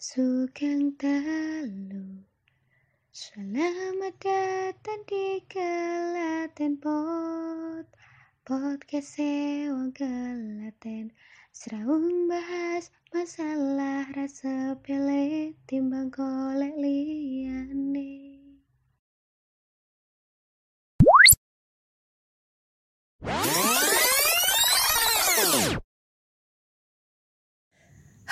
Sugeng Dalu Selamat datang di Kelaten Pod. Podcast Sewang Kelaten Seraung bahas masalah rasa pele timbang kolek liane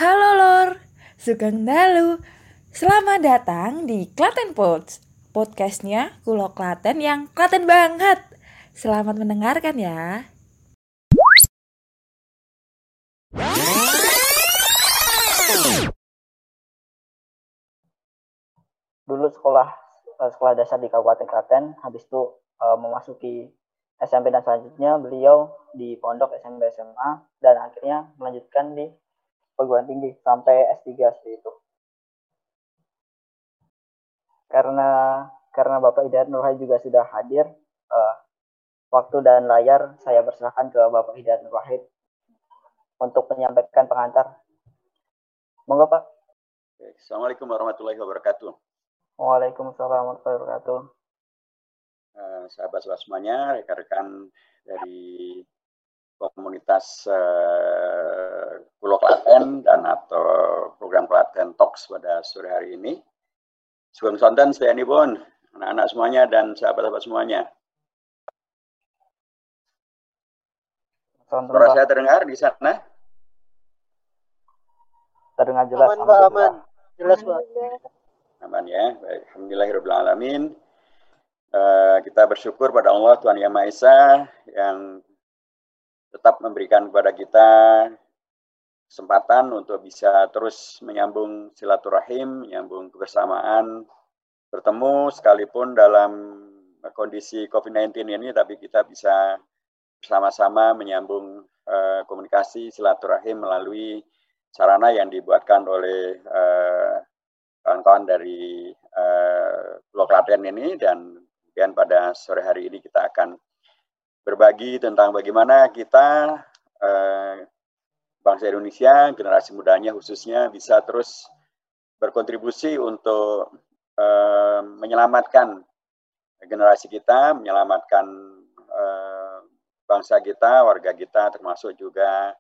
Halo Lor, Sugeng Dalu. Selamat datang di Klaten Pods. Podcastnya Kulo Klaten yang Klaten banget. Selamat mendengarkan ya. dulu sekolah eh, sekolah dasar di Kabupaten Klaten, habis itu uh, memasuki SMP dan selanjutnya beliau di pondok SMP SMA dan akhirnya melanjutkan di perguruan tinggi sampai S3 seperti itu. Karena karena Bapak Hidayat Nurhadi juga sudah hadir, uh, waktu dan layar saya persilahkan ke Bapak Hidayat Nurwahid untuk menyampaikan pengantar. Monggo Pak. Assalamualaikum warahmatullahi wabarakatuh. Waalaikumsalam warahmatullahi wabarakatuh. Uh, sahabat-sahabat semuanya, rekan-rekan dari komunitas uh, Pulau Klaten dan atau program Klaten Talks pada sore hari ini. Sugeng Sonten, Setiani Bon, anak-anak semuanya dan sahabat-sahabat semuanya. Sonten, Suara saya terdengar di sana? terdengar jelas. Aman, Pak, aman. Jelas, Pak. Aman ya, baik. Alhamdulillahirrahmanirrahim. Uh, kita bersyukur pada Allah Tuhan Yang Maha Esa yang tetap memberikan kepada kita kesempatan untuk bisa terus menyambung silaturahim, menyambung kebersamaan, bertemu sekalipun dalam kondisi COVID-19 ini, tapi kita bisa bersama-sama menyambung uh, komunikasi silaturahim melalui sarana yang dibuatkan oleh uh, kawan-kawan dari uh, Pulau Klaten ini dan kemudian pada sore hari ini kita akan berbagi tentang bagaimana kita uh, bangsa Indonesia, generasi mudanya khususnya bisa terus berkontribusi untuk uh, menyelamatkan generasi kita, menyelamatkan uh, bangsa kita, warga kita, termasuk juga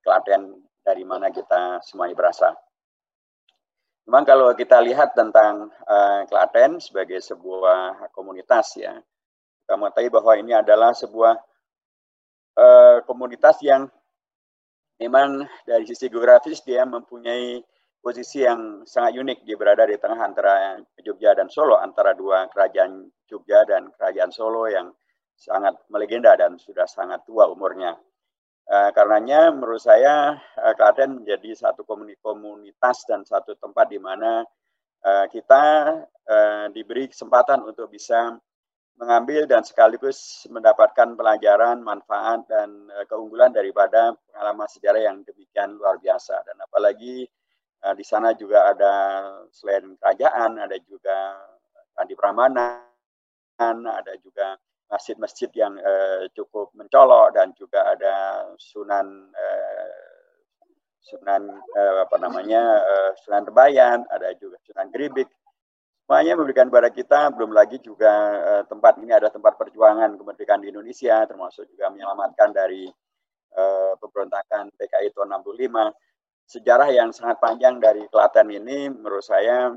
Klaten dari mana kita semuanya berasal. Memang kalau kita lihat tentang uh, Klaten sebagai sebuah komunitas ya, kita mengetahui bahwa ini adalah sebuah uh, komunitas yang memang dari sisi geografis dia mempunyai posisi yang sangat unik. Dia berada di tengah antara Jogja dan Solo, antara dua kerajaan Jogja dan kerajaan Solo yang sangat melegenda dan sudah sangat tua umurnya. Uh, karenanya menurut saya uh, Klaten menjadi satu komunitas dan satu tempat di mana uh, kita uh, diberi kesempatan untuk bisa mengambil dan sekaligus mendapatkan pelajaran, manfaat dan uh, keunggulan daripada pengalaman sejarah yang demikian luar biasa dan apalagi uh, di sana juga ada selain kerajaan ada juga Candi Prambanan, ada juga masjid-masjid yang uh, cukup mencolok dan juga ada Sunan uh, Sunan uh, apa namanya uh, Sunan Rebayan, ada juga Sunan Geribik. Semuanya memberikan kepada kita, belum lagi juga uh, tempat ini ada tempat perjuangan kemerdekaan di Indonesia, termasuk juga menyelamatkan dari uh, pemberontakan PKI tahun 65. Sejarah yang sangat panjang dari Klaten ini menurut saya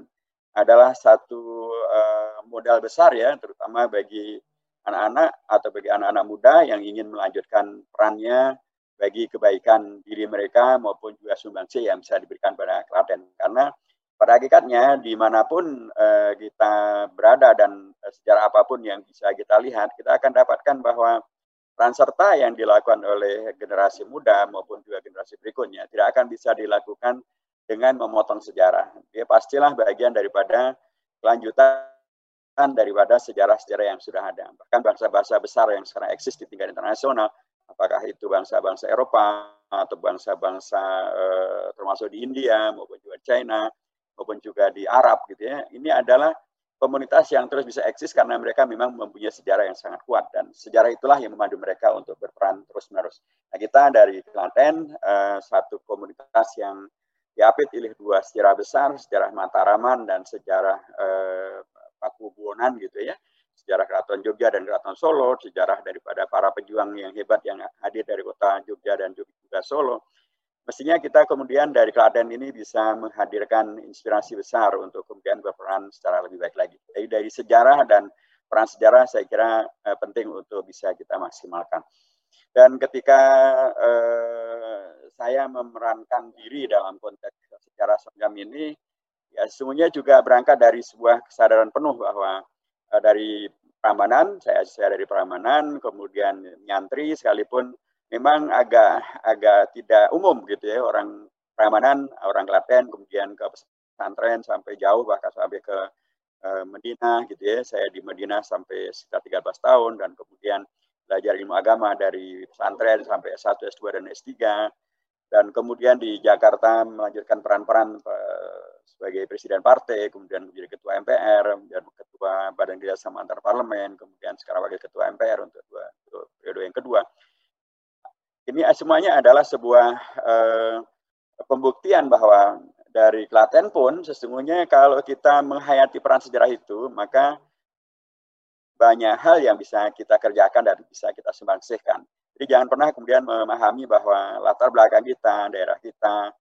adalah satu uh, modal besar ya, terutama bagi anak-anak atau bagi anak-anak muda yang ingin melanjutkan perannya bagi kebaikan diri mereka maupun juga sumbangsi yang bisa diberikan pada Klaten. Karena pada hakikatnya di mana pun uh, kita berada dan uh, sejarah apa pun yang bisa kita lihat, kita akan dapatkan bahwa peran serta yang dilakukan oleh generasi muda maupun juga generasi berikutnya tidak akan bisa dilakukan dengan memotong sejarah. Dia pastilah bagian daripada kelanjutan daripada sejarah-sejarah yang sudah ada. Bahkan bangsa-bangsa besar yang sekarang eksis di tingkat internasional, apakah itu bangsa-bangsa Eropa atau bangsa-bangsa eh, termasuk di India maupun juga China maupun juga di Arab gitu ya. Ini adalah komunitas yang terus bisa eksis karena mereka memang mempunyai sejarah yang sangat kuat dan sejarah itulah yang memandu mereka untuk berperan terus-menerus. Nah, kita dari Klaten eh, satu komunitas yang diapit oleh dua sejarah besar, sejarah Mataraman dan sejarah eh, Pakubuwonan gitu ya sejarah Keraton Jogja dan Keraton Solo, sejarah daripada para pejuang yang hebat yang hadir dari kota Jogja dan juga Solo. Mestinya kita kemudian dari Klaten ini bisa menghadirkan inspirasi besar untuk kemudian berperan secara lebih baik lagi. Jadi dari sejarah dan peran sejarah saya kira eh, penting untuk bisa kita maksimalkan. Dan ketika eh, saya memerankan diri dalam konteks sejarah semacam ini, ya semuanya juga berangkat dari sebuah kesadaran penuh bahwa Eh, dari Prambanan, saya saya dari Prambanan, kemudian nyantri sekalipun memang agak agak tidak umum gitu ya orang Prambanan, orang Klaten, kemudian ke pesantren sampai jauh bahkan sampai ke uh, Medina gitu ya. Saya di Medina sampai sekitar 13 tahun dan kemudian belajar ilmu agama dari pesantren sampai S1, S2 dan S3 dan kemudian di Jakarta melanjutkan peran-peran uh, sebagai presiden partai, kemudian menjadi ketua MPR, menjadi ketua Badan Kerjasama Antar Parlemen, kemudian sekarang wakil ketua MPR untuk dua periode yang kedua. Ini semuanya adalah sebuah uh, pembuktian bahwa dari Klaten pun sesungguhnya kalau kita menghayati peran sejarah itu, maka banyak hal yang bisa kita kerjakan dan bisa kita sumbangsihkan. Jadi jangan pernah kemudian memahami bahwa latar belakang kita, daerah kita,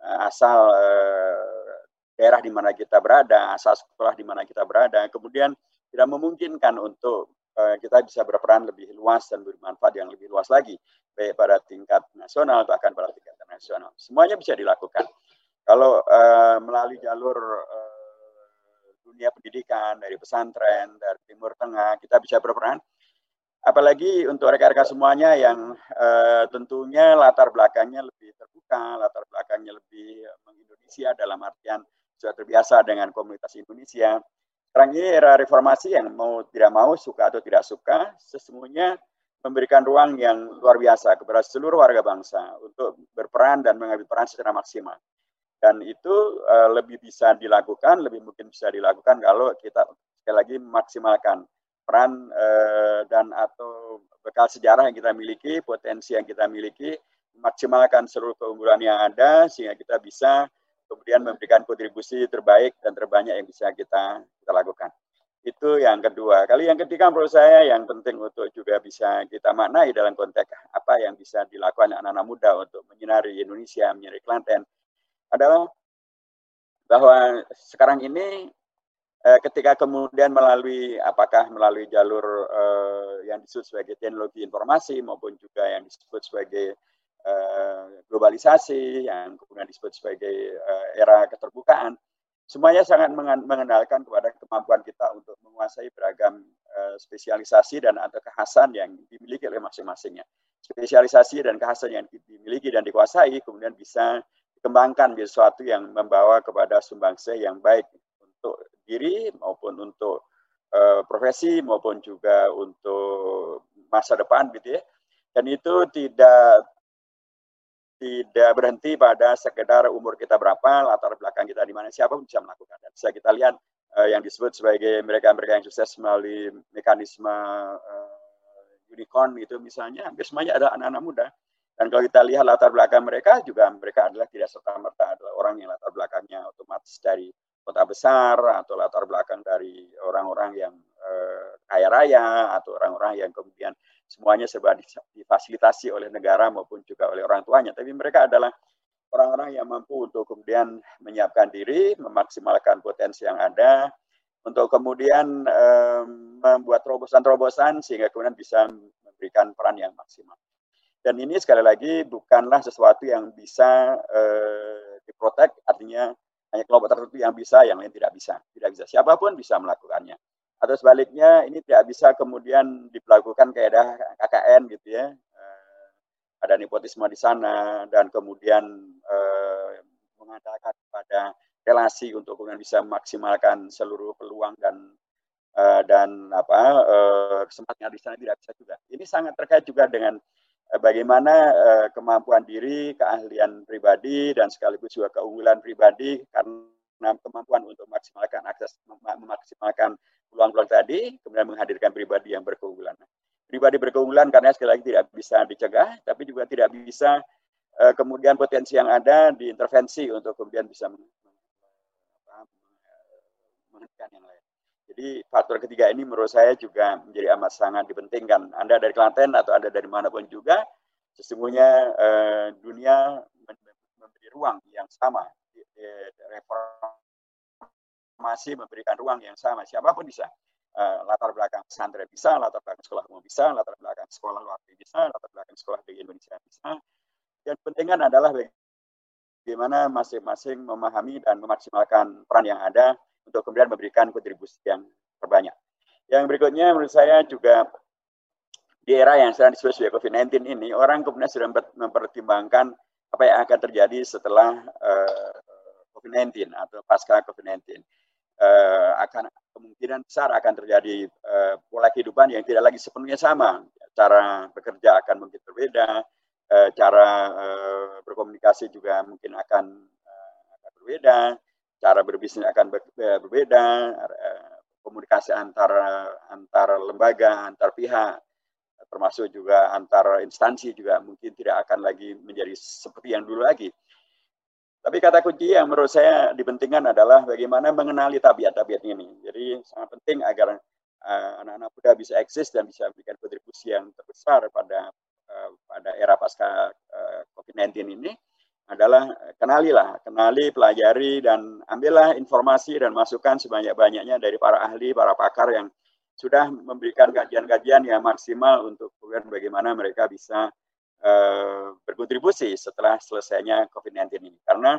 eh, asal eh, daerah di mana kita berada, asal sekolah di mana kita berada, kemudian tidak memungkinkan untuk kita bisa berperan lebih luas dan bermanfaat yang lebih luas lagi, baik pada tingkat nasional bahkan pada tingkat internasional. Semuanya bisa dilakukan. Kalau uh, melalui jalur uh, dunia pendidikan dari pesantren dari Timur Tengah kita bisa berperan. Apalagi untuk rekan-rekan semuanya yang uh, tentunya latar belakangnya lebih terbuka, latar belakangnya lebih mengindonesia dalam artian sudah terbiasa dengan komunitas Indonesia. Sekarang ini era reformasi yang mau tidak mau, suka atau tidak suka, sesungguhnya memberikan ruang yang luar biasa kepada seluruh warga bangsa untuk berperan dan mengambil peran secara maksimal. Dan itu uh, lebih bisa dilakukan, lebih mungkin bisa dilakukan kalau kita sekali lagi memaksimalkan peran uh, dan atau bekal sejarah yang kita miliki, potensi yang kita miliki, memaksimalkan seluruh keunggulan yang ada sehingga kita bisa kemudian memberikan kontribusi terbaik dan terbanyak yang bisa kita, kita lakukan. Itu yang kedua. Kali yang ketiga menurut saya yang penting untuk juga bisa kita maknai dalam konteks apa yang bisa dilakukan anak-anak muda untuk menyinari Indonesia, menyinari Klaten adalah bahwa sekarang ini eh, ketika kemudian melalui apakah melalui jalur eh, yang disebut sebagai teknologi informasi maupun juga yang disebut sebagai Eh, globalisasi yang kemudian disebut sebagai uh, era keterbukaan semuanya sangat mengenalkan kepada kemampuan kita untuk menguasai beragam uh, spesialisasi dan atau kekhasan yang dimiliki oleh masing-masingnya. Spesialisasi dan kekhasan yang dimiliki dan dikuasai kemudian bisa dikembangkan menjadi sesuatu yang membawa kepada sumbangsih yang baik untuk diri maupun untuk uh, profesi maupun juga untuk masa depan gitu ya. Dan itu tidak tidak berhenti pada sekedar umur kita berapa, latar belakang kita di mana, siapa pun bisa melakukan. Dan bisa kita lihat uh, yang disebut sebagai mereka-mereka yang sukses melalui mekanisme uh, unicorn itu misalnya, hampir semuanya adalah anak-anak muda. Dan kalau kita lihat latar belakang mereka juga mereka adalah tidak serta merta adalah orang yang latar belakangnya otomatis dari kota besar atau latar belakang dari orang-orang yang uh, kaya raya atau orang-orang yang kemudian semuanya serba difasilitasi oleh negara maupun juga oleh orang tuanya. Tapi mereka adalah orang-orang yang mampu untuk kemudian menyiapkan diri, memaksimalkan potensi yang ada, untuk kemudian um, membuat terobosan-terobosan sehingga kemudian bisa memberikan peran yang maksimal. Dan ini sekali lagi bukanlah sesuatu yang bisa uh, diprotek, artinya hanya kelompok tertentu yang bisa, yang lain tidak bisa. Tidak bisa. Siapa pun bisa melakukannya atau sebaliknya ini tidak bisa kemudian dilakukan kaedah KKN gitu ya. Eh, ada nepotisme di sana dan kemudian eh, mengandalkan pada relasi untuk kemudian bisa memaksimalkan seluruh peluang dan eh, dan apa eh, kesempatan di sana tidak bisa juga. Ini sangat terkait juga dengan eh, bagaimana eh, kemampuan diri keahlian pribadi dan sekaligus juga keunggulan pribadi karena kemampuan untuk memaksimalkan akses memaksimalkan peluang-peluang tadi, kemudian menghadirkan pribadi yang berkeunggulan. Pribadi berkeunggulan karena sekali lagi tidak bisa dicegah, tapi juga tidak bisa uh, kemudian potensi yang ada diintervensi untuk kemudian bisa menghentikan yang lain. Jadi faktor ketiga ini menurut saya juga menjadi amat sangat dipentingkan. Anda dari Klaten atau Anda dari mana pun juga, sesungguhnya eh, dunia memberi ruang yang sama. Reformasi memberikan ruang yang sama. Siapa pun bisa. Eh, latar belakang pesantren bisa, latar belakang sekolah umum bisa, latar belakang sekolah luar negeri bisa, latar belakang sekolah di Indonesia bisa. Yang pentingkan adalah bagaimana masing-masing memahami dan memaksimalkan peran yang ada untuk kemudian memberikan kontribusi yang terbanyak. Yang berikutnya menurut saya juga di era yang sedang disebut sebagai COVID-19 ini, orang kemudian sudah mempertimbangkan apa yang akan terjadi setelah uh, COVID-19 atau pasca COVID-19. Uh, akan kemungkinan besar akan terjadi uh, pola kehidupan yang tidak lagi sepenuhnya sama. Cara bekerja akan mungkin berbeda, uh, cara uh, berkomunikasi juga mungkin akan, uh, berbeda, cara berbisnis akan berbeda, eh, komunikasi antara antara lembaga, antar pihak, termasuk juga antar instansi juga mungkin tidak akan lagi menjadi seperti yang dulu lagi. Tapi kata kunci yang menurut saya dipentingkan adalah bagaimana mengenali tabiat-tabiat ini. Jadi sangat penting agar eh, anak-anak uh, muda bisa eksis dan bisa memberikan kontribusi yang terbesar pada uh, pada era pasca uh, COVID-19 ini adalah eh, kenalilah, kenali, pelajari, dan ambillah informasi dan masukan sebanyak-banyaknya dari para ahli, para pakar yang sudah memberikan kajian-kajian yang maksimal untuk bagaimana mereka bisa uh, berkontribusi setelah selesainya COVID-19 ini. Karena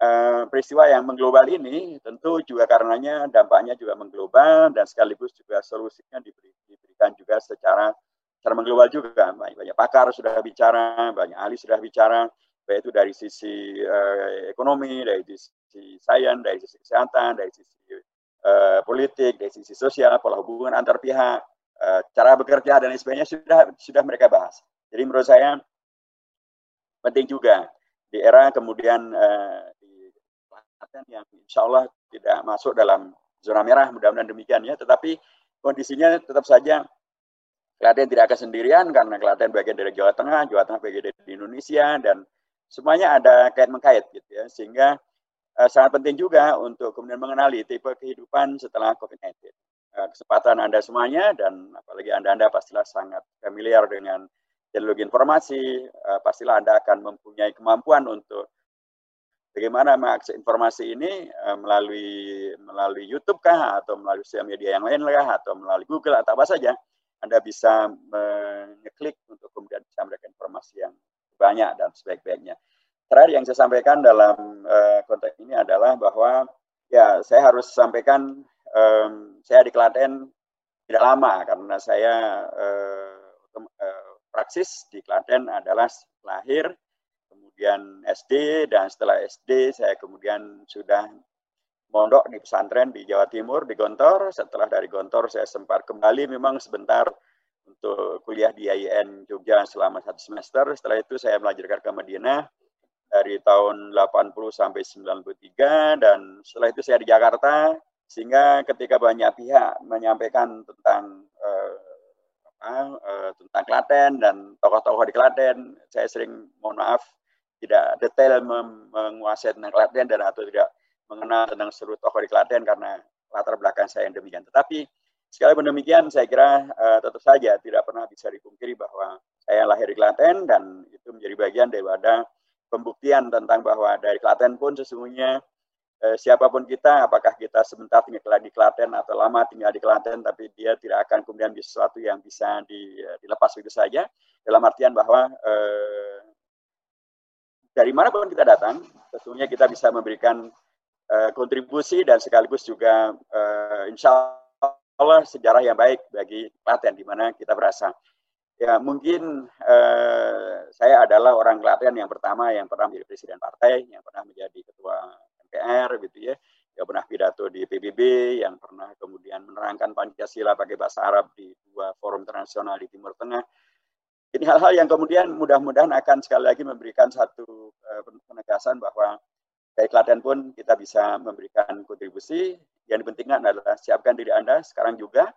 uh, peristiwa yang mengglobal ini tentu juga karenanya dampaknya juga mengglobal dan sekaligus juga solusinya diberi, diberikan juga secara secara mengglobal juga. Banyak, pakar sudah bicara, banyak ahli sudah bicara, baik itu dari sisi uh, ekonomi, dari sisi sains, dari sisi kesehatan, dari sisi politik, dari sisi sosial, pola hubungan antar pihak, cara bekerja dan sebagainya sudah sudah mereka bahas. Jadi menurut saya penting juga di era kemudian uh, di yang insya Allah tidak masuk dalam zona merah, mudah-mudahan demikian ya, tetapi kondisinya tetap saja Klaten tidak akan sendirian karena Klaten bagian dari Jawa Tengah, Jawa Tengah bagian dari Indonesia dan semuanya ada kait mengkait gitu ya sehingga uh, sangat penting juga untuk kemudian mengenali tipe kehidupan setelah COVID-19. Uh, eh, kesempatan Anda semuanya dan apalagi Anda-Anda pastilah sangat familiar dengan teknologi informasi, uh, pastilah Anda akan mempunyai kemampuan untuk bagaimana mengakses informasi ini uh, melalui melalui YouTube kah atau melalui sosial media yang lain kah atau melalui Google atau apa saja. Anda bisa mengeklik untuk kemudian bisa memberikan informasi yang banyak dan sebaik-baiknya. Terakhir yang saya sampaikan dalam uh, konteks ini adalah bahwa ya saya harus sampaikan um, saya di Klaten tidak lama karena saya praksis di Klaten adalah lahir, kemudian SD dan setelah SD saya kemudian sudah mondok di pesantren di Jawa Timur di Gontor. Setelah dari Gontor saya sempat kembali memang sebentar untuk kuliah di IAIN Jogja selama satu semester. Setelah itu saya melanjutkan ke Madinah dari tahun 80 sampai 93 dan setelah itu saya di Jakarta sehingga ketika banyak pihak menyampaikan tentang apa, uh, tentang Klaten dan tokoh-tokoh di Klaten, saya sering mohon maaf tidak detail menguasai tentang Klaten dan atau tidak mengenal tentang seluruh tokoh di Klaten karena latar belakang saya yang demikian. Tetapi Sekalipun demikian, saya kira uh, tetap saja tidak pernah bisa dipungkiri bahwa saya lahir di Klaten dan itu menjadi bagian daripada pembuktian tentang bahwa dari Klaten pun sesungguhnya uh, siapa pun kita, apakah kita sebentar tinggal di Klaten atau lama tinggal di Klaten, tapi dia tidak akan kemudian di sesuatu yang bisa di, uh, dilepas begitu saja. Dalam artian bahwa uh, dari mana pun kita datang, sesungguhnya kita bisa memberikan uh, kontribusi dan sekaligus juga uh, insya Allah sejarah yang baik bagi Klaten di mana kita berasal. Ya mungkin eh, saya adalah orang Klaten yang pertama yang pernah menjadi presiden partai, yang pernah menjadi ketua MPR gitu ya, yang pernah pidato di PBB, yang pernah kemudian menerangkan Pancasila pakai bahasa Arab di dua forum internasional di Timur Tengah. Ini hal-hal yang kemudian mudah-mudahan akan sekali lagi memberikan satu eh, penegasan bahwa dari Klaten pun kita bisa memberikan kontribusi. Yang pentingnya adalah siapkan diri Anda sekarang juga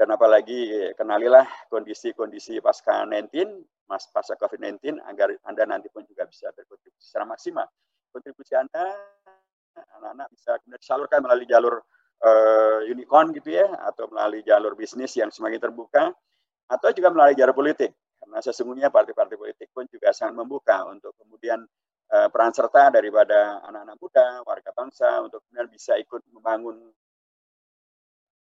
dan apalagi kenalilah kondisi-kondisi pasca 19, mas pasca COVID-19 agar Anda nanti pun juga bisa berkontribusi secara maksimal. Kontribusi Anda anak-anak bisa kemudian disalurkan melalui jalur uh, unicorn gitu ya atau melalui jalur bisnis yang semakin terbuka atau juga melalui jalur politik. Karena sesungguhnya partai-partai politik pun juga sangat membuka untuk kemudian uh, peran serta daripada anak-anak muda, warga bangsa untuk kemudian bisa ikut membangun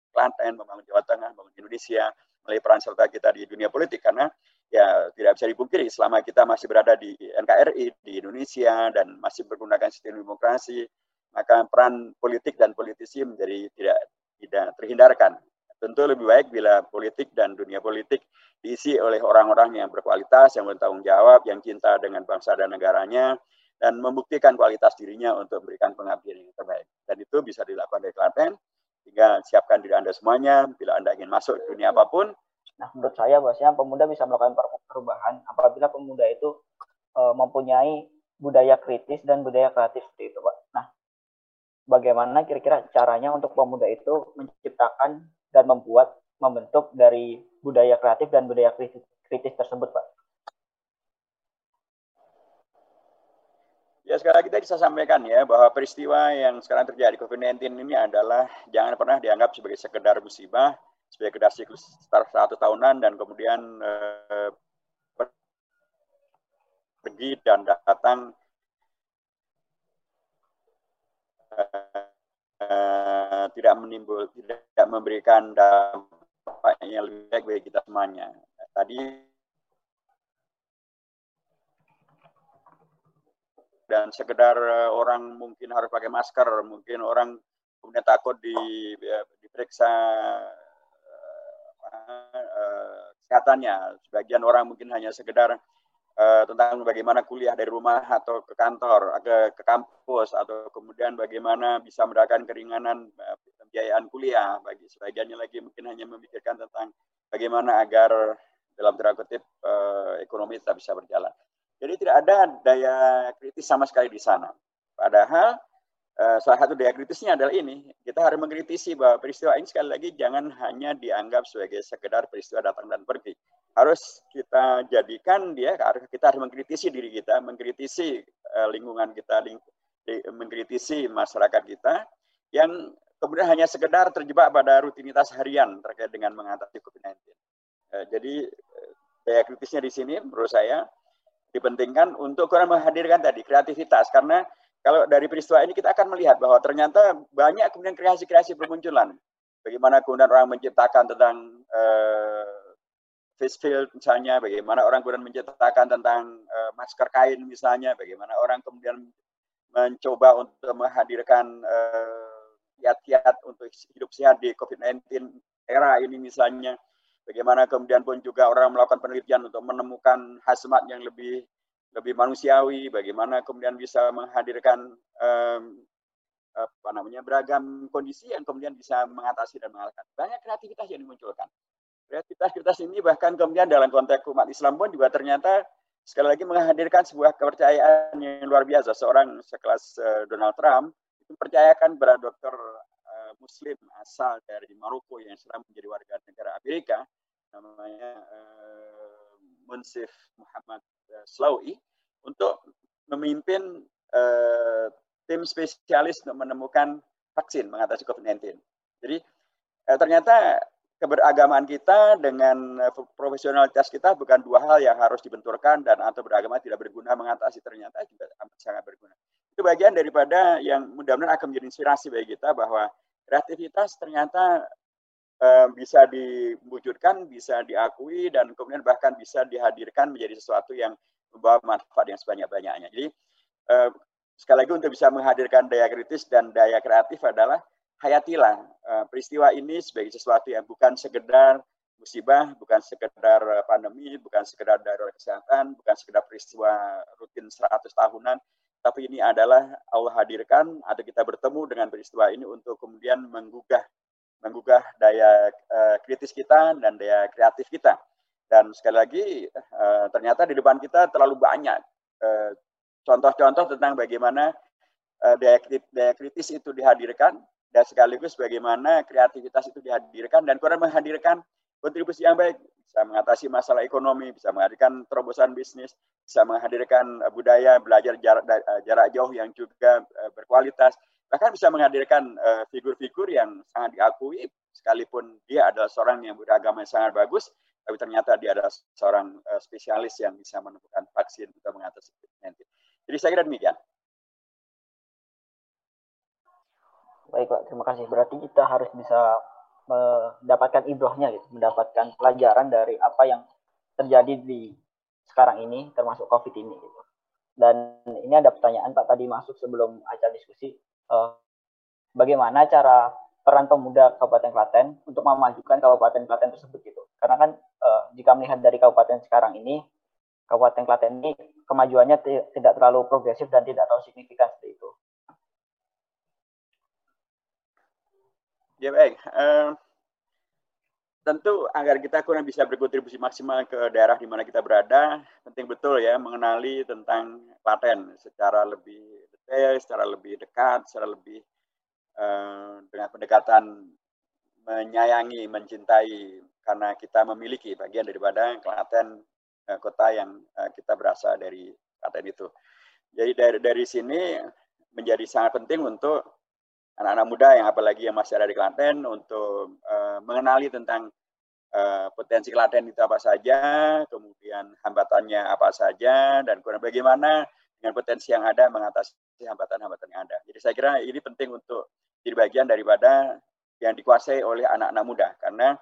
Klaten, membangun Jawa Tengah, membangun Indonesia, melalui peran serta kita di dunia politik. Karena ya tidak bisa dipungkiri selama kita masih berada di NKRI di Indonesia dan masih menggunakan sistem demokrasi maka peran politik dan politisi menjadi tidak tidak terhindarkan. Tentu lebih baik bila politik dan dunia politik diisi oleh orang-orang yang berkualitas, yang bertanggung jawab, yang cinta dengan bangsa dan negaranya, dan membuktikan kualitas dirinya untuk memberikan pengabdian yang terbaik. Dan itu bisa dilakukan dari Klaten, sehingga siapkan diri Anda semuanya bila Anda ingin masuk dunia apa pun. Nah, menurut saya bahwasanya pemuda bisa melakukan perubahan apabila pemuda itu e, mempunyai budaya kritis dan budaya kreatif seperti itu, Pak. Nah, bagaimana kira-kira caranya untuk pemuda itu menciptakan dan membuat membentuk dari budaya kreatif dan budaya kritis, kritis tersebut, Pak? Ya sekali lagi tadi saya sampaikan ya bahwa peristiwa yang sekarang terjadi COVID-19 ini adalah jangan pernah dianggap sebagai sekedar musibah, sebagai sekedar siklus satu tahunan dan kemudian eh, pergi dan datang eh, tidak menimbul tidak memberikan dampak yang lebih baik bagi kita semuanya. Tadi dan sekedar eh, orang mungkin harus pakai masker, mungkin orang kemudian takut di, ya, diperiksa uh, kesehatannya. Sebagian orang mungkin hanya sekedar uh, tentang bagaimana kuliah dari rumah atau ke kantor, ke, ke kampus, atau kemudian bagaimana bisa mendapatkan keringanan uh, pembiayaan kuliah. Bagi sebagiannya lagi mungkin hanya memikirkan tentang bagaimana agar dalam tanda kutip uh, ekonomi tetap bisa berjalan. Jadi tidak ada daya kritis sama sekali di sana. Padahal uh, salah satu daya kritisnya adalah ini. Kita harus mengkritisi bahwa peristiwa ini sekali lagi jangan hanya dianggap sebagai sekedar peristiwa datang dan pergi. Harus kita jadikan dia, kita harus mengkritisi diri kita, mengkritisi uh, lingkungan kita, mengkritisi masyarakat kita yang kemudian hanya sekedar terjebak pada rutinitas harian terkait dengan mengatasi COVID-19. Uh, eh, jadi daya kritisnya di sini menurut saya dipentingkan untuk kurang menghadirkan tadi kreativitas karena kalau dari peristiwa ini kita akan melihat bahwa ternyata banyak kemudian kreasi-kreasi bermunculan. Bagaimana kemudian orang menciptakan tentang uh, face field misalnya, bagaimana orang kemudian menciptakan tentang uh, masker kain misalnya, bagaimana orang kemudian mencoba untuk menghadirkan kiat-kiat uh, untuk hidup sehat di COVID-19 era ini misalnya Bagaimana kemudian pun juga orang melakukan penelitian untuk menemukan hazmat yang lebih lebih manusiawi, bagaimana kemudian bisa menghadirkan um, apa namanya beragam kondisi yang kemudian bisa mengatasi dan mengalahkan. Banyak kreativitas yang dimunculkan. Kreativitas ini bahkan kemudian dalam konteks umat Islam pun juga ternyata sekali lagi menghadirkan sebuah kepercayaan yang luar biasa. Seorang sekelas uh, Donald Trump itu percayakan kepada dokter uh, Muslim asal dari Maroko yang sekarang menjadi warga negara Amerika namanya uh, Munsif Muhammad uh, Slawi untuk memimpin tim spesialis untuk menemukan vaksin mengatasi COVID-19. Jadi ternyata keberagamaan kita dengan profesionalitas kita bukan dua hal yang harus dibenturkan dan atau beragama tidak berguna mengatasi ternyata juga sangat berguna. Itu bagian daripada yang mudah-mudahan akan menjadi inspirasi bagi kita bahwa kreativitas ternyata Eh, bisa diwujudkan, bisa diakui, dan kemudian bahkan bisa dihadirkan menjadi sesuatu yang membawa manfaat yang sebanyak-banyaknya. Jadi eh, sekali lagi untuk bisa menghadirkan daya kritis dan daya kreatif adalah hayatilah eh, peristiwa ini sebagai sesuatu yang bukan sekedar musibah, bukan sekedar pandemi, bukan sekedar darurat kesehatan, bukan sekedar peristiwa rutin 100 tahunan, tapi ini adalah Allah hadirkan atau kita bertemu dengan peristiwa ini untuk kemudian menggugah menggugah daya uh, kritis kita dan daya kreatif kita. Dan sekali lagi uh, ternyata di depan kita terlalu banyak eh, contoh-contoh uh, tentang bagaimana uh, daya kritis itu dihadirkan dan sekaligus bagaimana kreativitas itu dihadirkan dan kurang menghadirkan kontribusi yang baik bisa mengatasi masalah ekonomi, bisa menghadirkan terobosan bisnis, bisa menghadirkan uh, budaya belajar jarak, uh, jarak jauh yang juga uh, berkualitas, bahkan bisa menghadirkan figur-figur yang sangat diakui sekalipun dia adalah seorang yang beragama yang sangat bagus, tapi ternyata dia adalah seorang spesialis yang bisa menemukan vaksin untuk mengatasi COVID-19. Jadi saya kira demikian. Pak, terima kasih. Berarti kita harus bisa mendapatkan ibrohnya gitu, mendapatkan pelajaran dari apa yang terjadi di sekarang ini termasuk Covid ini gitu. Dan ini ada pertanyaan Pak tadi masuk sebelum acara diskusi uh, bagaimana cara peran pemuda Kabupaten Klaten untuk memajukan Kabupaten Klaten tersebut gitu. Karena kan uh, jika melihat dari kabupaten sekarang ini Kabupaten Klaten ini kemajuannya tidak terlalu progresif dan tidak terlalu signifikan seperti itu. Ya baik. Uh, tentu agar kita kurang bisa berkontribusi maksimal ke daerah di mana kita berada, penting betul ya mengenali tentang paten secara lebih detail, secara lebih dekat, secara lebih uh, dengan pendekatan menyayangi, mencintai karena kita memiliki bagian daripada Klaten uh, kota yang uh, kita berasal dari Klaten itu. Jadi dari dari sini menjadi sangat penting untuk anak-anak muda yang apalagi yang masih ada di Klaten untuk uh, mengenali tentang uh, potensi Klaten itu apa saja, kemudian hambatannya apa saja, dan kemudian bagaimana dengan potensi yang ada mengatasi hambatan-hambatan yang ada. Jadi saya kira ini penting untuk jadi bagian daripada yang dikuasai oleh anak-anak muda, karena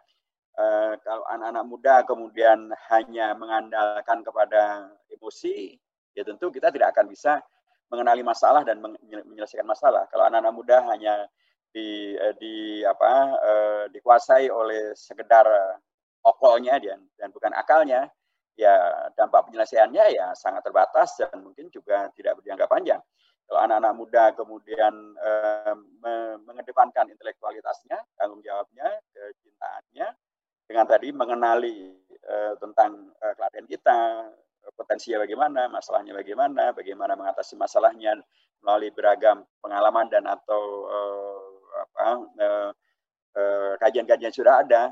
uh, kalau anak-anak muda kemudian hanya mengandalkan kepada emosi, ya tentu kita tidak akan bisa mengenali masalah dan menyelesaikan masalah. Kalau anak-anak muda hanya di, eh, di apa eh, dikuasai oleh sekedar okolnya dan dan bukan akalnya, ya dampak penyelesaiannya ya sangat terbatas dan mungkin juga tidak berjangka panjang. Kalau anak-anak muda kemudian eh, mengedepankan intelektualitasnya, tanggung jawabnya, kecintaannya, dengan tadi mengenali eh, tentang eh, kita, potensinya bagaimana, masalahnya bagaimana, bagaimana mengatasi masalahnya melalui beragam pengalaman dan atau uh, apa uh, uh, kajian-kajian sudah ada.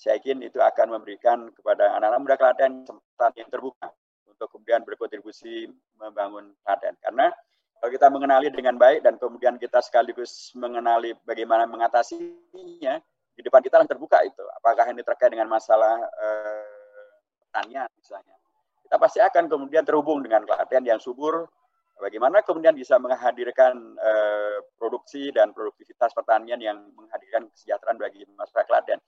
Saya yakin itu akan memberikan kepada anak-anak muda Klaten kesempatan yang terbuka untuk kemudian berkontribusi membangun Klaten. Karena kalau kita mengenali dengan baik dan kemudian kita sekaligus mengenali bagaimana mengatasinya, di depan kita terbuka itu. Apakah ini terkait dengan masalah uh, pertanian misalnya kita pasti akan kemudian terhubung dengan Klaten yang subur. Bagaimana kemudian bisa menghadirkan uh, produksi dan produktivitas pertanian yang menghadirkan kesejahteraan bagi masyarakat Klaten.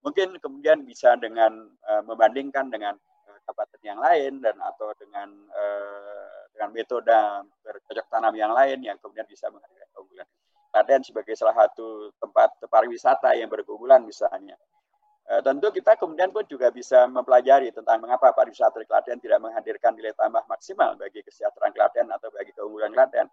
Mungkin kemudian bisa dengan uh, membandingkan dengan uh, kabupaten yang lain dan atau dengan uh, dengan metode bercocok tanam yang lain yang kemudian bisa menghadirkan keunggulan. Klaten sebagai salah satu tempat pariwisata yang berkeunggulan misalnya Eh, tentu kita kemudian pun juga bisa mempelajari tentang mengapa pariwisata di Klaten tidak menghadirkan nilai tambah maksimal bagi kesejahteraan Klaten atau bagi keunggulan Klaten.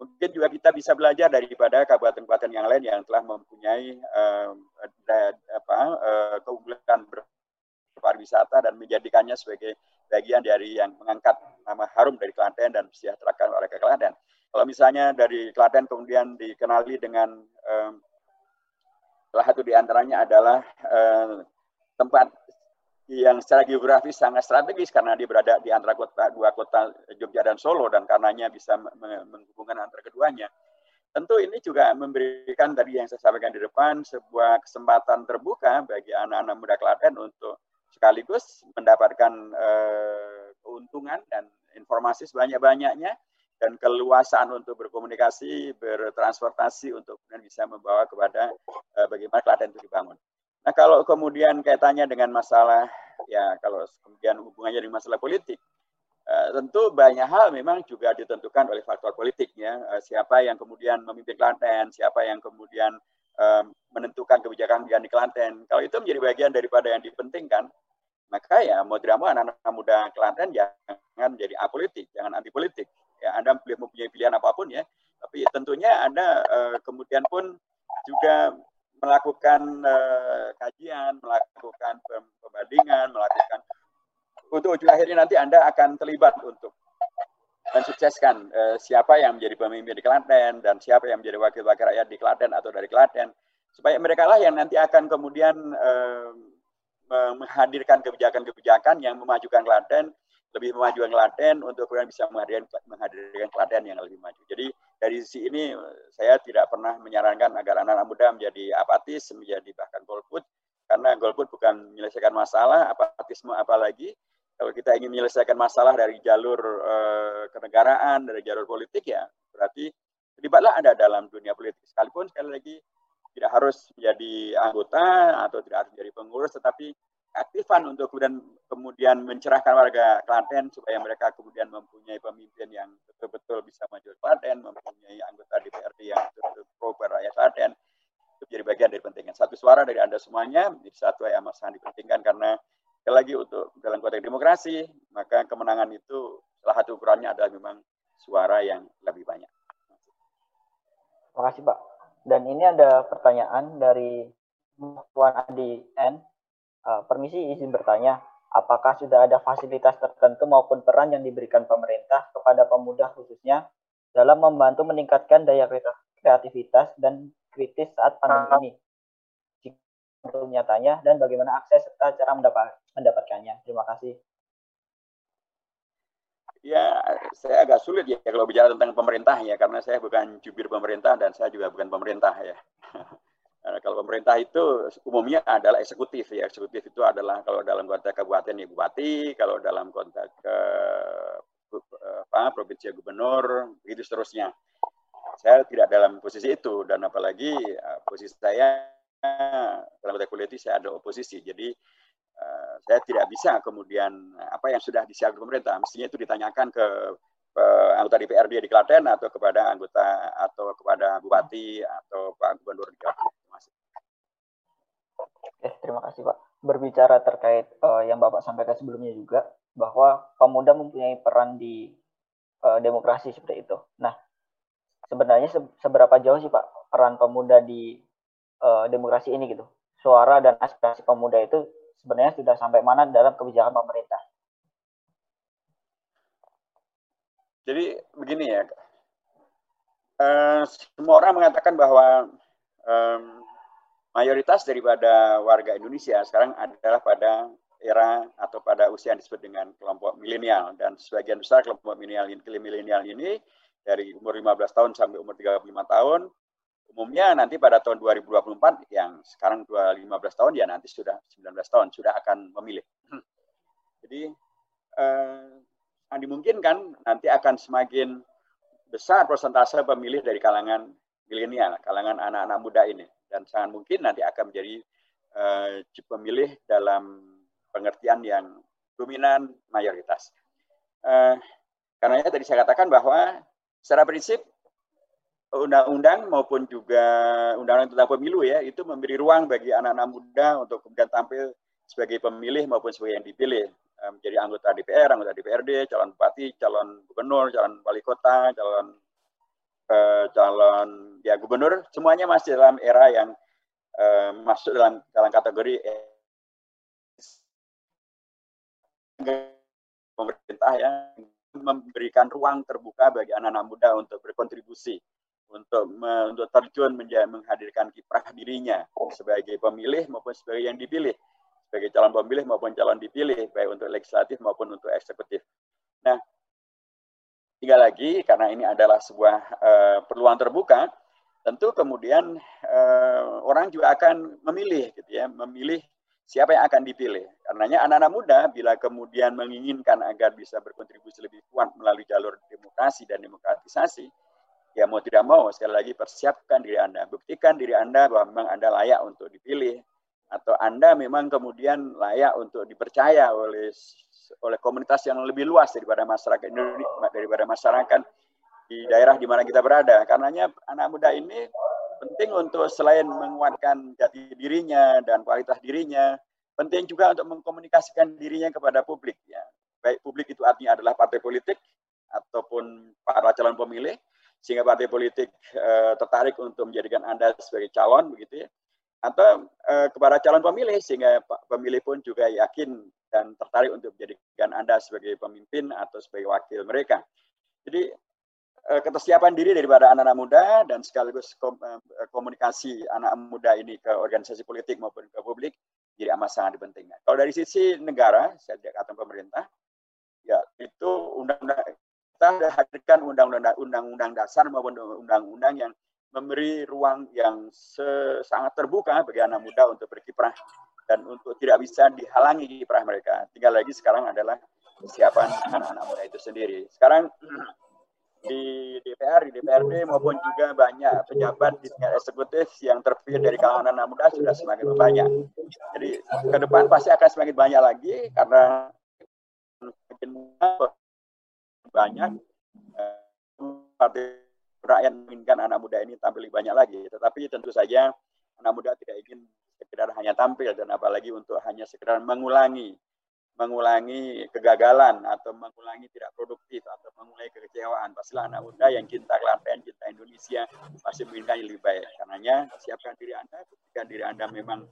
Mungkin juga kita bisa belajar daripada kabupaten-kabupaten yang lain yang telah mempunyai uh, da, apa, uh, keunggulan berpariwisata dan menjadikannya sebagai bagian dari yang mengangkat nama harum dari Klaten dan sejahterakan warga Klaten. Kalau misalnya dari Klaten kemudian dikenali dengan Salah satu di antaranya adalah eh, tempat yang secara geografis sangat strategis karena dia berada di antara kota dua kota Jogja dan Solo dan karenanya bisa menghubungkan antara keduanya. Tentu ini juga memberikan tadi yang saya sampaikan di depan sebuah kesempatan terbuka bagi anak-anak muda Klaten untuk sekaligus mendapatkan eh, keuntungan dan informasi sebanyak-banyaknya dan keluasan untuk berkomunikasi, bertransportasi untuk kemudian bisa membawa kepada uh, bagaimana Klaten itu dibangun. Nah kalau kemudian kaitannya dengan masalah ya kalau kemudian hubungannya dengan masalah politik, uh, tentu banyak hal memang juga ditentukan oleh faktor politiknya. Uh, siapa yang kemudian memimpin Klaten, siapa yang kemudian uh, menentukan kebijakan di Klaten. Kalau itu menjadi bagian daripada yang dipentingkan, maka ya mau tidak mau anak-anak muda Klaten jangan menjadi apolitik, jangan anti politik ya Anda boleh mempunyai pilihan apa pun ya, tapi tentunya Anda uh, kemudian pun juga melakukan uh, kajian, melakukan pembandingan, melakukan untuk ujung akhirnya nanti Anda akan terlibat untuk mensukseskan uh, siapa yang menjadi pemimpin di Klaten dan siapa yang menjadi wakil-wakil rakyat di Klaten atau dari Klaten. Supaya mereka lah yang nanti akan kemudian uh, menghadirkan kebijakan-kebijakan yang memajukan Klaten lebih memajukan Klaten untuk kemudian bisa menghadirkan, menghadirkan Klaten yang lebih maju. Jadi dari sisi ini saya tidak pernah menyarankan agar anak-anak muda menjadi apatis, menjadi bahkan golput, karena golput bukan menyelesaikan masalah, apatisme apalagi. Kalau kita ingin menyelesaikan masalah dari jalur uh, kenegaraan, dari jalur politik ya berarti terlibatlah Anda dalam dunia politik. Sekalipun sekali lagi tidak harus menjadi anggota atau tidak harus menjadi pengurus, tetapi aktifan untuk kemudian kemudian mencerahkan warga Klaten supaya mereka kemudian mempunyai pemimpin yang betul-betul bisa maju Klaten, mempunyai anggota DPRD yang betul-betul pro rakyat Klaten. Itu jadi bagian dari pentingnya. Satu suara dari Anda semuanya menjadi satu yang sangat dipentingkan karena sekali lagi untuk dalam konteks demokrasi, maka kemenangan itu salah satu ukurannya adalah memang suara yang lebih banyak. Terima kasih Pak. Dan ini ada pertanyaan dari Tuan Adi N Uh, permisi izin bertanya, apakah sudah ada fasilitas tertentu maupun peran yang diberikan pemerintah kepada pemuda khususnya dalam membantu meningkatkan daya kreativitas dan kritis saat pandemi ini? Untuk nyatanya dan bagaimana akses serta cara mendapat, mendapatkannya. Terima kasih. Ya, saya agak sulit ya kalau bicara tentang pemerintah ya, karena saya bukan jubir pemerintah dan saya juga bukan pemerintah ya. Nah, kalau pemerintah itu umumnya adalah eksekutif ya. Eksekutif itu adalah kalau dalam konteks kabupaten ya bupati, kalau dalam konteks ke apa, provinsi gubernur, begitu seterusnya. Saya tidak dalam posisi itu dan apalagi uh, posisi saya dalam konteks politik saya ada oposisi. Jadi uh, saya tidak bisa kemudian apa yang sudah disiapkan pemerintah mestinya itu ditanyakan ke uh, anggota DPRD di Klaten atau kepada anggota atau kepada bupati atau Pak Gubernur di Klaten. Oke, terima kasih Pak. Berbicara terkait uh, yang Bapak sampaikan sebelumnya juga, bahwa pemuda mempunyai peran di uh, demokrasi seperti itu. Nah, sebenarnya se seberapa jauh sih Pak peran pemuda di uh, demokrasi ini gitu? Suara dan aspirasi pemuda itu sebenarnya sudah sampai mana dalam kebijakan pemerintah? Jadi begini ya, uh, semua orang mengatakan bahwa um, mayoritas daripada warga Indonesia sekarang adalah pada era atau pada usia yang disebut dengan kelompok milenial dan sebagian besar kelompok milenial milenial ini dari umur 15 tahun sampai umur 35 tahun umumnya nanti pada tahun 2024 yang sekarang 15 tahun ya nanti sudah 19 tahun sudah akan memilih. Jadi eh, dimungkinkan nanti akan semakin besar persentase pemilih dari kalangan milenial, kalangan anak-anak muda ini dan sangat mungkin nanti akan menjadi uh, pemilih dalam pengertian yang dominan mayoritas. Uh, karena tadi saya katakan bahwa secara prinsip undang-undang maupun juga undang-undang tentang pemilu ya itu memberi ruang bagi anak-anak muda untuk kemudian tampil sebagai pemilih maupun sebagai yang dipilih menjadi anggota DPR, anggota DPRD, calon bupati, calon gubernur, calon wali kota, calon eh, calon ya gubernur semuanya masih dalam era yang eh, masuk dalam dalam kategori pemerintah yang memberikan ruang terbuka bagi anak-anak muda untuk berkontribusi untuk me, untuk terjun menjadi menghadirkan kiprah dirinya sebagai pemilih maupun sebagai yang dipilih sebagai calon pemilih maupun calon dipilih baik untuk legislatif maupun untuk eksekutif. Nah, Tiga lagi, karena ini adalah sebuah uh, peluang terbuka, tentu kemudian uh, orang juga akan memilih, gitu ya, memilih siapa yang akan dipilih. Karenanya anak-anak muda bila kemudian menginginkan agar bisa berkontribusi lebih kuat melalui jalur demokrasi dan demokratisasi, ya mau tidak mau sekali lagi persiapkan diri Anda, buktikan diri Anda bahwa memang Anda layak untuk dipilih atau Anda memang kemudian layak untuk dipercaya oleh oleh komunitas yang lebih luas daripada masyarakat Indonesia daripada masyarakat di daerah di mana kita berada. Karenanya anak muda ini penting untuk selain menguatkan jati dirinya dan kualitas dirinya, penting juga untuk mengkomunikasikan dirinya kepada publik ya. Baik publik itu artinya adalah partai politik ataupun para calon pemilih sehingga partai politik eh, tertarik untuk menjadikan Anda sebagai calon begitu ya atau eh, kepada calon pemilih sehingga pemilih pun juga yakin dan tertarik untuk menjadikan Anda sebagai pemimpin atau sebagai wakil mereka. Jadi eh, ketersiapan diri daripada anak-anak muda dan sekaligus eh, komunikasi anak muda ini ke organisasi politik maupun ke publik jadi amat sangat dipentingkan. Kalau dari sisi negara, saya tidak kata pemerintah, ya itu undang-undang kita hadirkan undang-undang undang-undang dasar maupun undang-undang yang memberi ruang yang sangat terbuka bagi anak muda untuk berkiprah dan untuk tidak bisa dihalangi kiprah mereka. Tinggal lagi sekarang adalah kesiapan anak-anak muda itu sendiri. Sekarang di DPR, di DPRD maupun juga banyak pejabat di tingkat eksekutif yang terpilih dari kalangan anak muda sudah semakin banyak. Jadi ke depan pasti akan semakin banyak lagi karena semakin banyak eh, partai rakyat menginginkan anak muda ini tampil lebih banyak lagi. Tetapi tentu saja anak muda tidak ingin sekedar hanya tampil dan apalagi untuk hanya sekedar mengulangi mengulangi kegagalan atau mengulangi tidak produktif atau mengulangi kekecewaan. Pastilah anak muda yang cinta Klaten, cinta Indonesia pasti menginginkan lebih baik. Karenanya siapkan diri Anda, ketika diri Anda memang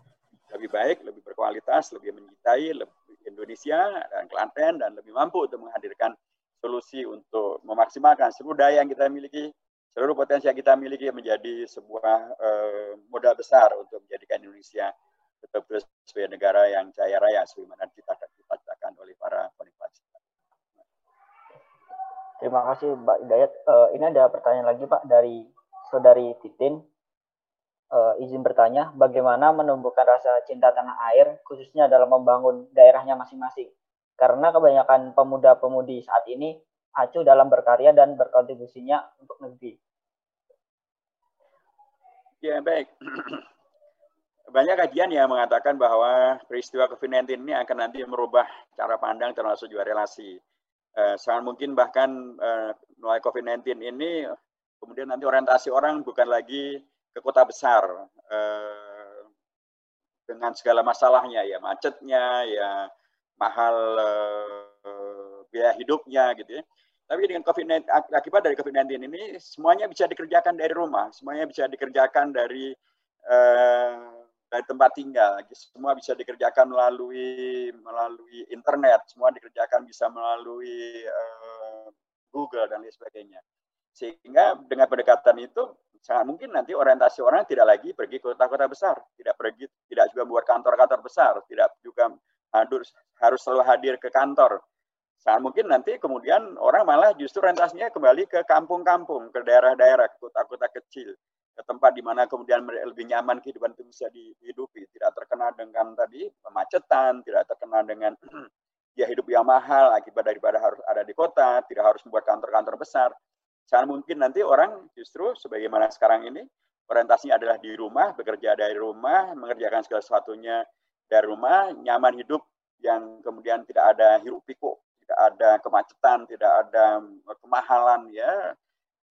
lebih baik, lebih berkualitas, lebih mencintai lebih Indonesia dan Klaten dan lebih mampu untuk menghadirkan solusi untuk memaksimalkan seluruh daya yang kita miliki seluruh potensi yang kita miliki menjadi sebuah uh, modal besar untuk menjadikan Indonesia betul-betul sebagai negara yang jaya raya sebagaimana kita dikatakan oleh para penikmat. Terima kasih Mbak Hidayat. Uh, ini ada pertanyaan lagi Pak dari saudari Titin. Uh, izin bertanya, bagaimana menumbuhkan rasa cinta tanah air khususnya dalam membangun daerahnya masing-masing? Karena kebanyakan pemuda-pemudi saat ini acuh dalam berkarya dan berkontribusinya untuk negeri. Ya, baik. Banyak kajian yang mengatakan bahwa peristiwa COVID-19 ini akan nanti merubah cara pandang termasuk juga relasi. Eh, sangat mungkin bahkan eh, mulai COVID-19 ini kemudian nanti orientasi orang bukan lagi ke kota besar eh, dengan segala masalahnya ya macetnya ya mahal eh, biaya hidupnya gitu ya tapi dengan COVID-19 akibat dari COVID-19 ini semuanya bisa dikerjakan dari rumah, semuanya bisa dikerjakan dari uh, dari tempat tinggal. Semua bisa dikerjakan melalui melalui internet, semua dikerjakan bisa melalui uh, Google dan lain sebagainya. Sehingga dengan pendekatan itu sangat mungkin nanti orientasi orang tidak lagi pergi ke kota-kota besar, tidak pergi, tidak juga buat kantor-kantor besar, tidak juga harus harus selalu hadir ke kantor, Sangat mungkin nanti kemudian orang malah justru rentasnya kembali ke kampung-kampung, ke daerah-daerah, ke kota-kota kecil, ke tempat di mana kemudian lebih nyaman kehidupan itu bisa dihidupi, tidak terkena dengan tadi kemacetan, tidak terkena dengan ya hidup yang mahal akibat daripada harus ada di kota, tidak harus membuat kantor-kantor besar. Sangat mungkin nanti orang justru sebagaimana sekarang ini orientasinya adalah di rumah, bekerja dari rumah, mengerjakan segala sesuatunya dari rumah, nyaman hidup yang kemudian tidak ada hiruk pikuk tidak ada kemacetan, tidak ada kemahalan ya.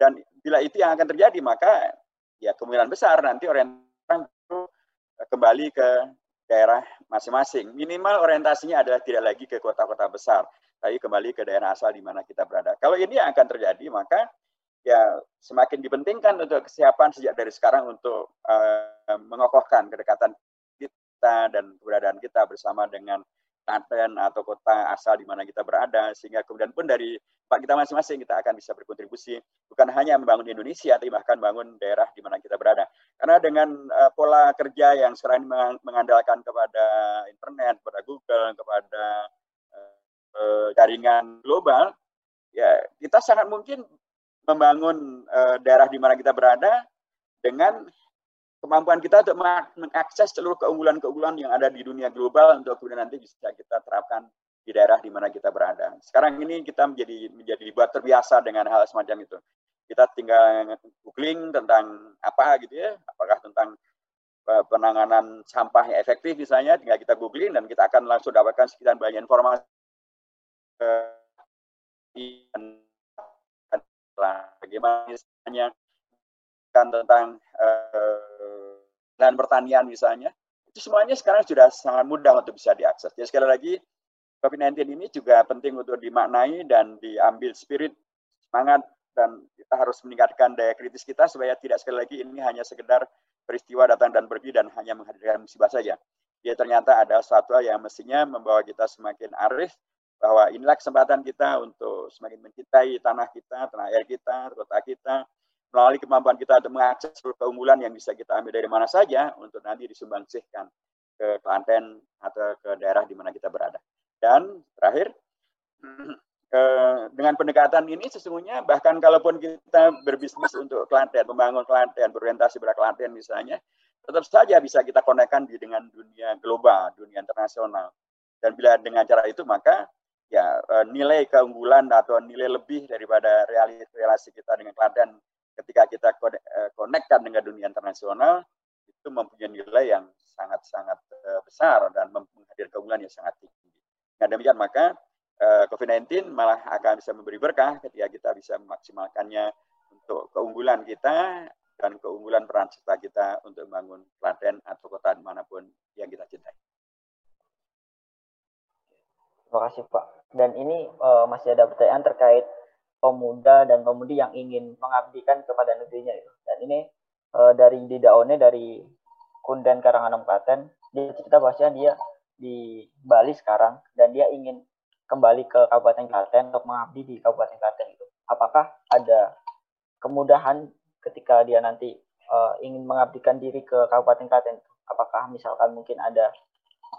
Dan bila itu yang akan terjadi maka ya kemungkinan besar nanti orang kembali ke daerah masing-masing. Minimal orientasinya adalah tidak lagi ke kota-kota besar, tapi kembali ke daerah asal di mana kita berada. Kalau ini yang akan terjadi, maka ya semakin dipentingkan untuk kesiapan sejak dari sekarang untuk uh, mengokohkan kedekatan kita dan keberadaan kita bersama dengan Klaten atau kota asal di mana kita berada sehingga kemudian pun dari Pak kita masing-masing kita akan bisa berkontribusi bukan hanya membangun Indonesia tapi bahkan bangun daerah di mana kita berada. Karena dengan uh, pola kerja yang sekarang ini mengandalkan kepada internet kepada Google kepada uh, uh, jaringan global ya kita sangat mungkin membangun uh, daerah di mana kita berada dengan kemampuan kita untuk mengakses seluruh keunggulan-keunggulan yang ada di dunia global untuk kemudian nanti bisa kita terapkan di daerah di mana kita berada. Sekarang ini kita menjadi menjadi dibuat terbiasa dengan hal semacam itu. Kita tinggal googling tentang apa gitu ya, apakah tentang eh, penanganan sampah yang efektif misalnya, tinggal kita googling dan kita akan langsung dapatkan sekian banyak informasi bagaimana misalnya tentang uh, lahan pertanian misalnya, itu semuanya sekarang sudah sangat mudah untuk bisa diakses. Jadi sekali lagi, COVID-19 ini juga penting untuk dimaknai dan diambil spirit, semangat, dan kita harus meningkatkan daya kritis kita supaya tidak sekali lagi ini hanya sekedar peristiwa datang dan pergi dan hanya menghadirkan musibah saja. Dia ternyata ada sesuatu yang mestinya membawa kita semakin arif, bahwa inilah kesempatan kita untuk semakin mencintai tanah kita, tanah air kita, kota kita, melalui kemampuan kita untuk mengakses keunggulan yang bisa kita ambil dari mana saja untuk nanti disumbangsihkan ke Klaten atau ke daerah di mana kita berada. Dan terakhir, dengan pendekatan ini sesungguhnya bahkan kalaupun kita berbisnis untuk Klaten, membangun Klaten, berorientasi pada Klaten misalnya, tetap saja bisa kita konekkan di dengan dunia global, dunia internasional. Dan bila dengan cara itu maka ya e, nilai keunggulan atau nilai lebih daripada relasi kita dengan Klaten ketika kita konekkan e, dengan dunia internasional itu mempunyai nilai yang sangat-sangat e, besar dan menghadirkan keunggulan yang sangat tinggi. Dengan demikian maka COVID-19 malah akan bisa memberi berkah ketika kita bisa memaksimalkannya untuk keunggulan kita dan keunggulan peran serta kita untuk membangun Klaten atau kota di mana pun yang kita cintai. Terima kasih Pak. Dan ini uh, masih ada pertanyaan terkait pemuda dan pemudi yang ingin mengabdikan kepada negerinya. Gitu. Dan ini uh, dari Didaone dari Kunden Karanganom Klaten, dia cerita bahwasanya dia di Bali sekarang dan dia ingin kembali ke Kabupaten Klaten untuk mengabdi di Kabupaten Klaten itu. Apakah ada kemudahan ketika dia nanti uh, ingin mengabdikan diri ke Kabupaten Klaten? Apakah misalkan mungkin ada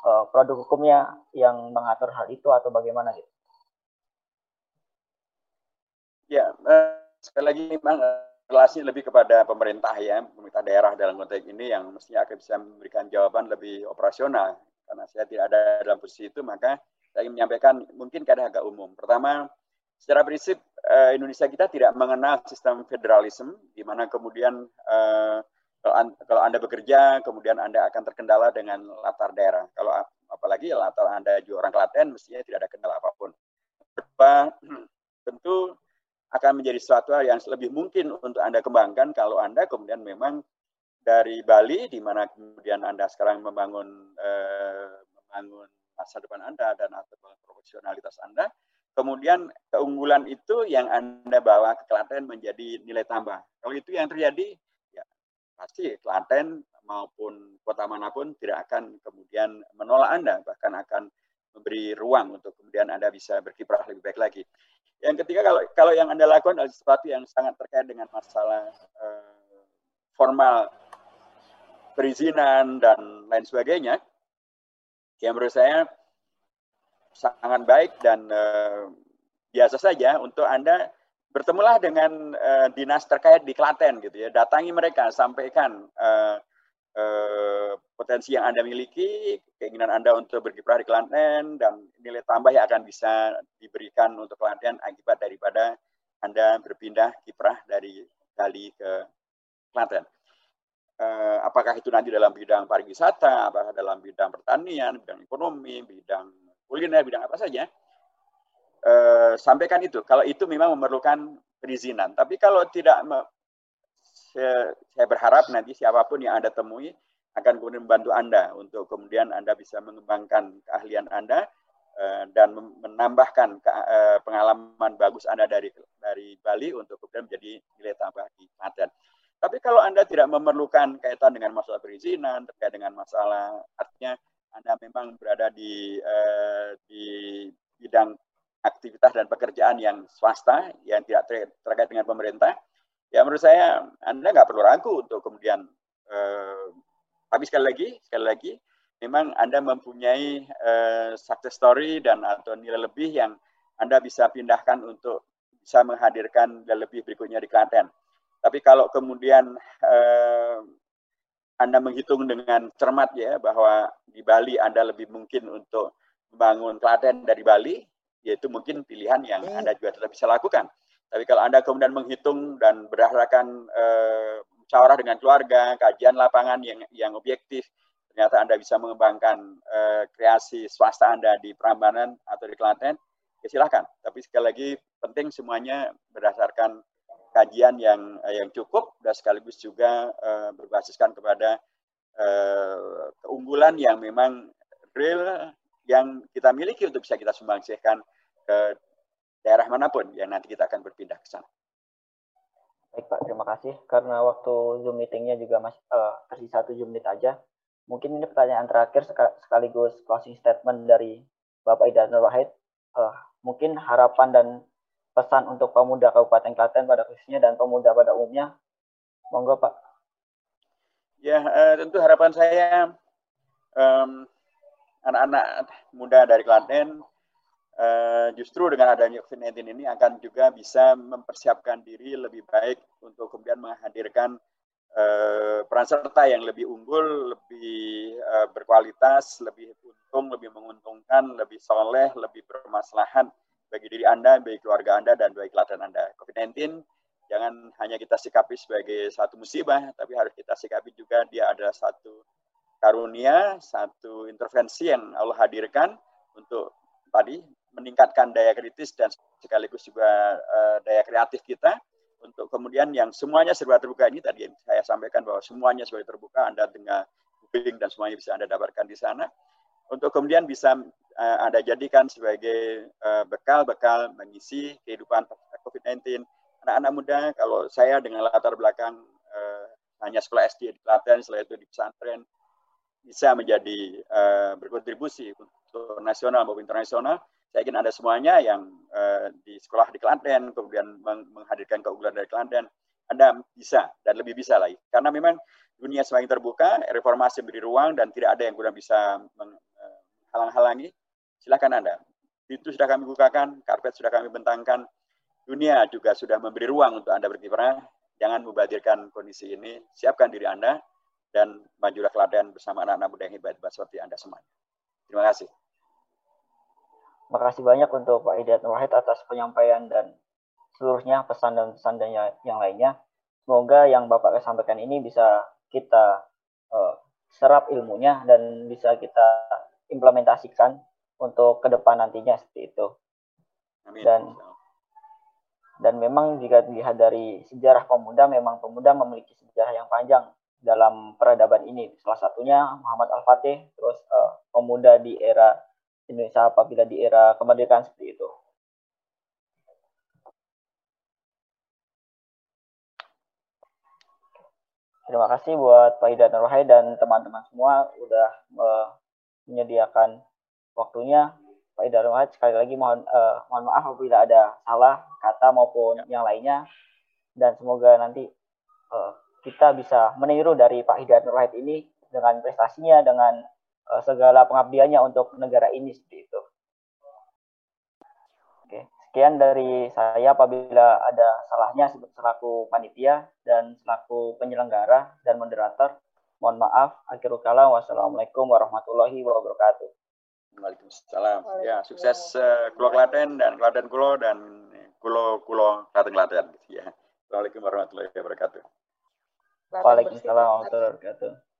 uh, produk hukumnya yang mengatur hal itu atau bagaimana gitu? Ya, uh, sekali lagi memang uh, relasi lebih kepada pemerintah ya, pemerintah daerah dalam konteks ini yang mestinya akan bisa memberikan jawaban lebih operasional. Karena saya tidak ada dalam posisi itu, maka saya ingin menyampaikan mungkin kadang agak umum. Pertama, secara prinsip Indonesia kita tidak mengenal sistem federalisme, di mana kemudian kalau anda bekerja, kemudian Anda akan terkendala dengan latar daerah. Kalau apalagi latar Anda juga orang Klaten, mestinya tidak ada kendala apa pun. Tentu akan menjadi sesuatu yang lebih mungkin untuk Anda kembangkan kalau Anda kemudian memang dari Bali, di mana kemudian Anda sekarang membangun eh, membangun masa depan Anda dan atau profesionalitas Anda, kemudian keunggulan itu yang Anda bawa ke Klaten menjadi nilai tambah. Kalau itu yang terjadi, pasti Klaten maupun kota mana pun tidak akan kemudian menolak Anda, bahkan akan memberi ruang untuk kemudian Anda bisa berkiprah lebih baik lagi. Yang ketiga, kalau kalau yang Anda lakukan adalah sesuatu yang sangat terkait dengan masalah eh, formal perizinan dan lain sebagainya, yang menurut saya sangat baik dan eh, biasa saja untuk Anda bertemulah dengan uh, dinas terkait di Klaten gitu ya. Datangi mereka sampaikan uh, uh, potensi yang anda miliki keinginan anda untuk berkiprah di Klaten dan nilai tambah yang akan bisa diberikan untuk Klaten akibat daripada anda berpindah kiprah dari Bali ke Klaten uh, apakah itu nanti dalam bidang pariwisata apakah dalam bidang pertanian bidang ekonomi bidang kuliner bidang apa saja eh, sampaikan itu. Kalau itu memang memerlukan perizinan. Tapi kalau tidak, saya, berharap nanti siapa pun yang Anda temui akan kemudian membantu Anda untuk kemudian Anda bisa mengembangkan keahlian Anda eh, dan menambahkan eh, pengalaman bagus Anda dari dari Bali untuk kemudian menjadi nilai tambah di Klaten. Tapi kalau Anda tidak memerlukan kaitan dengan masalah perizinan, terkait dengan masalah artinya Anda memang berada di uh, di bidang aktivitas dan pekerjaan yang swasta yang tidak ter terkait dengan pemerintah, ya menurut saya Anda nggak perlu ragu untuk kemudian. Eh, tapi sekali lagi, sekali lagi, memang Anda mempunyai eh, success story dan atau nilai lebih yang Anda bisa pindahkan untuk bisa menghadirkan nilai lebih berikutnya di Klaten. Tapi kalau kemudian eh, anda menghitung dengan cermat ya bahwa di Bali Anda lebih mungkin untuk membangun Klaten dari Bali, yaitu mungkin pilihan yang hmm. Anda juga tetap bisa lakukan. Tapi kalau Anda kemudian menghitung dan berdasarkan musyawarah dengan keluarga, kajian lapangan yang yang objektif, ternyata Anda bisa mengembangkan uh, kreasi swasta Anda di Prambanan atau di Klaten, ya silahkan. Tapi sekali lagi penting semuanya berdasarkan kajian yang uh, yang cukup dan sekaligus juga uh, berbasiskan kepada uh, keunggulan yang memang real yang kita miliki untuk bisa kita sumbangsihkan ke daerah mana pun yang nanti kita akan berpindah ke sana. Baik Pak, terima kasih. Karena waktu Zoom meetingnya juga masih uh, tersisa 7 menit aja. Mungkin ini pertanyaan terakhir sekaligus closing statement dari Bapak Idan Wahid. uh, mungkin harapan dan pesan untuk pemuda Kabupaten Klaten pada khususnya dan pemuda pada umumnya. Monggo Pak. Ya, uh, tentu harapan saya um, anak-anak muda dari Klaten uh, justru dengan adanya COVID-19 ini akan juga bisa mempersiapkan diri lebih baik untuk kemudian menghadirkan uh, peran serta yang lebih unggul, lebih uh, berkualitas, lebih untung, lebih menguntungkan, lebih soleh, lebih bermaslahat bagi diri Anda, bagi keluarga Anda, dan bagi Klaten Anda. COVID-19 jangan hanya kita sikapi sebagai satu musibah, tapi harus kita sikapi juga dia adalah satu karunia, satu intervensi yang Allah hadirkan untuk tadi meningkatkan daya kritis dan sekaligus juga uh, daya kreatif kita. Untuk kemudian yang semuanya serba terbuka ini tadi yang saya sampaikan bahwa semuanya serba terbuka Anda dengan booking dan semuanya bisa Anda dapatkan di sana. Untuk kemudian bisa uh, Anda jadikan sebagai uh, bekal-bekal mengisi kehidupan COVID-19 anak-anak muda kalau saya dengan latar belakang uh, hanya sekolah SD di Klaten setelah itu di pesantren bisa menjadi uh, berkontribusi untuk nasional maupun internasional. Saya ingin ada semuanya yang uh, di sekolah di Kelantan, kemudian meng menghadirkan keunggulan dari Kelantan, Anda bisa dan lebih bisa lagi. Karena memang dunia semakin terbuka, reformasi beri ruang dan tidak ada yang kurang bisa menghalang-halangi. Silakan Anda. Itu sudah kami bukakan, karpet sudah kami bentangkan, dunia juga sudah memberi ruang untuk Anda berkiprah. Jangan mubadirkan kondisi ini, siapkan diri Anda, dan majulah Klaten bersama anak-anak muda yang hebat-hebat seperti Anda semuanya. Terima kasih. Terima kasih banyak untuk Pak Hidayat Wahid atas penyampaian dan seluruhnya pesan dan pesan dan yang lainnya. Semoga yang Bapak sampaikan ini bisa kita uh, serap ilmunya dan bisa kita implementasikan untuk ke depan nantinya seperti itu. Amin. Dan dan memang jika dilihat dari sejarah pemuda, memang pemuda memiliki sejarah yang panjang dalam peradaban ini. Salah satunya Muhammad Al-Fatih, terus uh, pemuda di era Indonesia apabila di era kemerdekaan seperti itu. Terima kasih buat Pak Hidayat Nurhai dan teman-teman semua udah uh, menyediakan waktunya. Pak Hidayat Nurhai sekali lagi mohon uh, mohon maaf apabila ada salah kata maupun yang lainnya dan semoga nanti uh, kita bisa meniru dari Pak Hidayat Nur Wahid ini dengan prestasinya, dengan uh, segala pengabdiannya untuk negara ini seperti itu. Oke, sekian dari saya apabila ada salahnya selaku panitia dan selaku penyelenggara dan moderator. Mohon maaf. Akhirul kalam. Wassalamualaikum warahmatullahi wabarakatuh. Waalaikumsalam. Ya, sukses uh, Kulo Klaten dan Klaten Kulo dan Kulo Kulo Klaten Klaten. Ya. Assalamualaikum warahmatullahi wabarakatuh. Waalaikumsalam warahmatullahi wabarakatuh.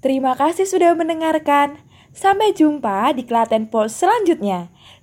Terima kasih sudah mendengarkan. Sampai jumpa di Klaten Post selanjutnya.